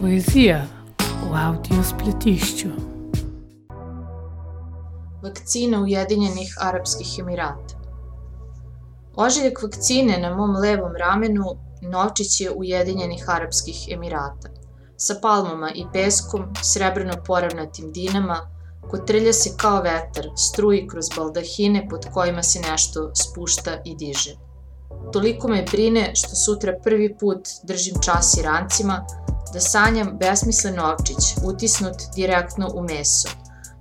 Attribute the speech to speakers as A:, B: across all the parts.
A: Poezija u audio spletišću.
B: Vakcina Ujedinjenih Arapskih Emirata Ožiljak vakcine na mom levom ramenu novčić je Ujedinjenih Arapskih Emirata. Sa palmama i peskom, srebrno poravnatim dinama, kotrlja se kao vetar, struji kroz baldahine pod kojima se nešto spušta i diže. Toliko me brine što sutra prvi put držim čas i rancima, da sanjam besmislen ovčić, utisnut direktno u meso.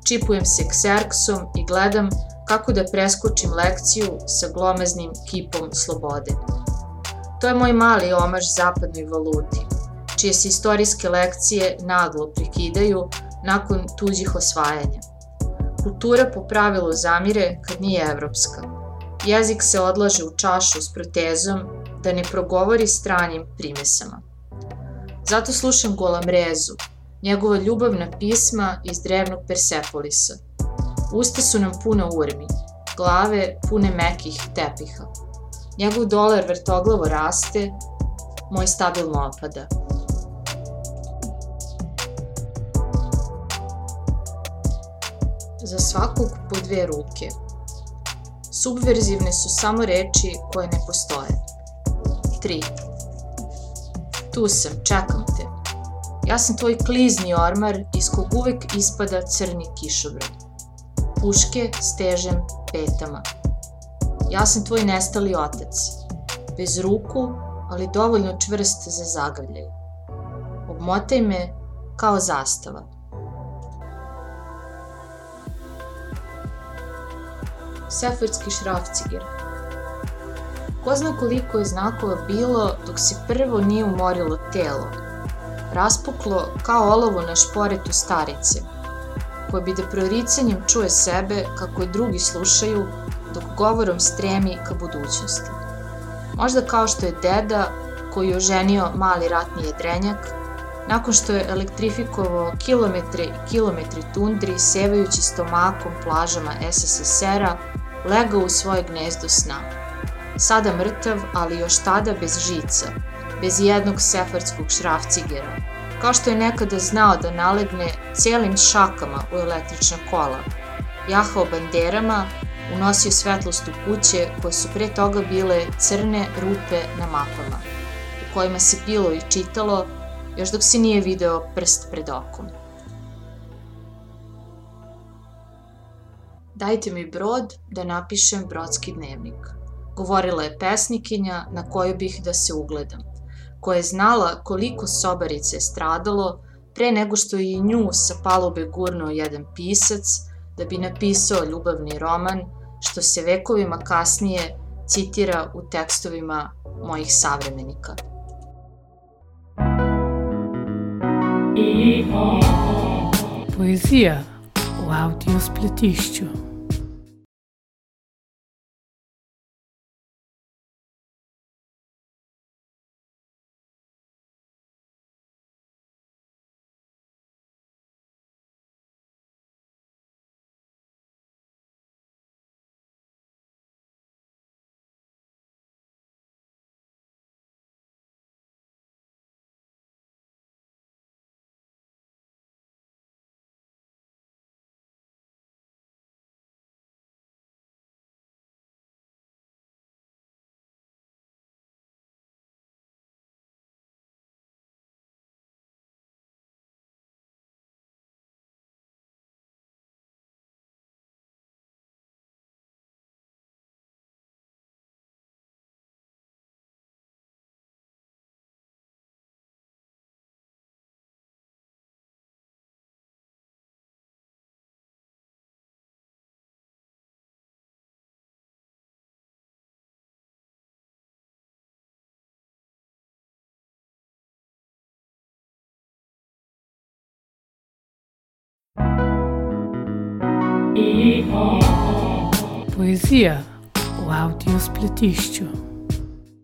B: Čipujem se kserksom i gledam kako da preskočim lekciju sa glomaznim kipom slobode. To je moj mali omaž zapadnoj valuti, čije se istorijske lekcije naglo prikidaju nakon tuđih osvajanja. Kultura po pravilu zamire kad nije evropska. Jezik se odlaže u čašu s protezom da ne progovori stranim primesama. Zato slušam Golamrezu, njegova ljubavna pisma iz drevnog Persepolisa. Usta su nam puna urmi, glave pune mekih tepiha. Njegov dolar vrtoglavo raste, moj stabilno opada. Za svakog po dve ruke. Subverzivne su samo reči koje ne postoje. 3. Tu sam, čekam te. Ja sam tvoj klizni ormar iz kog uvek ispada crni kišobran. Puške stežem petama. Ja sam tvoj nestali otac. Bez ruku, ali dovoljno čvrst za zagrljaj. Obmotaj me kao zastava. Seferski šrafciger Ko zna koliko je znakova bilo dok se prvo nije umorilo telo, raspuklo kao olovo na šporetu starice, koje bi da proricanjem čuje sebe kako je drugi slušaju dok govorom stremi ka budućnosti. Možda kao što je deda koji je oženio mali ratni jedrenjak, nakon što je elektrifikovao kilometre i kilometre tundri sevajući stomakom plažama SSSR-a, legao u svoje gnezdo sna sada mrtav, ali još tada bez žica, bez jednog sefarskog šrafcigera, kao što je nekada znao da nalegne celim šakama u električna kola, jahao banderama, unosio svetlost u kuće koje su pre toga bile crne rupe na mapama, u kojima se pilo i čitalo, još dok se nije video prst pred okom. Dajte mi brod da napišem brodski dnevnik govorila je pesnikinja na koju bih da se ugledam, koja je znala koliko sobarice je stradalo pre nego što je i nju sa palube gurnuo jedan pisac da bi napisao ljubavni roman, što se vekovima kasnije citira u tekstovima mojih savremenika.
A: Poezija u audio spletišću. Poezija v audio spletišču.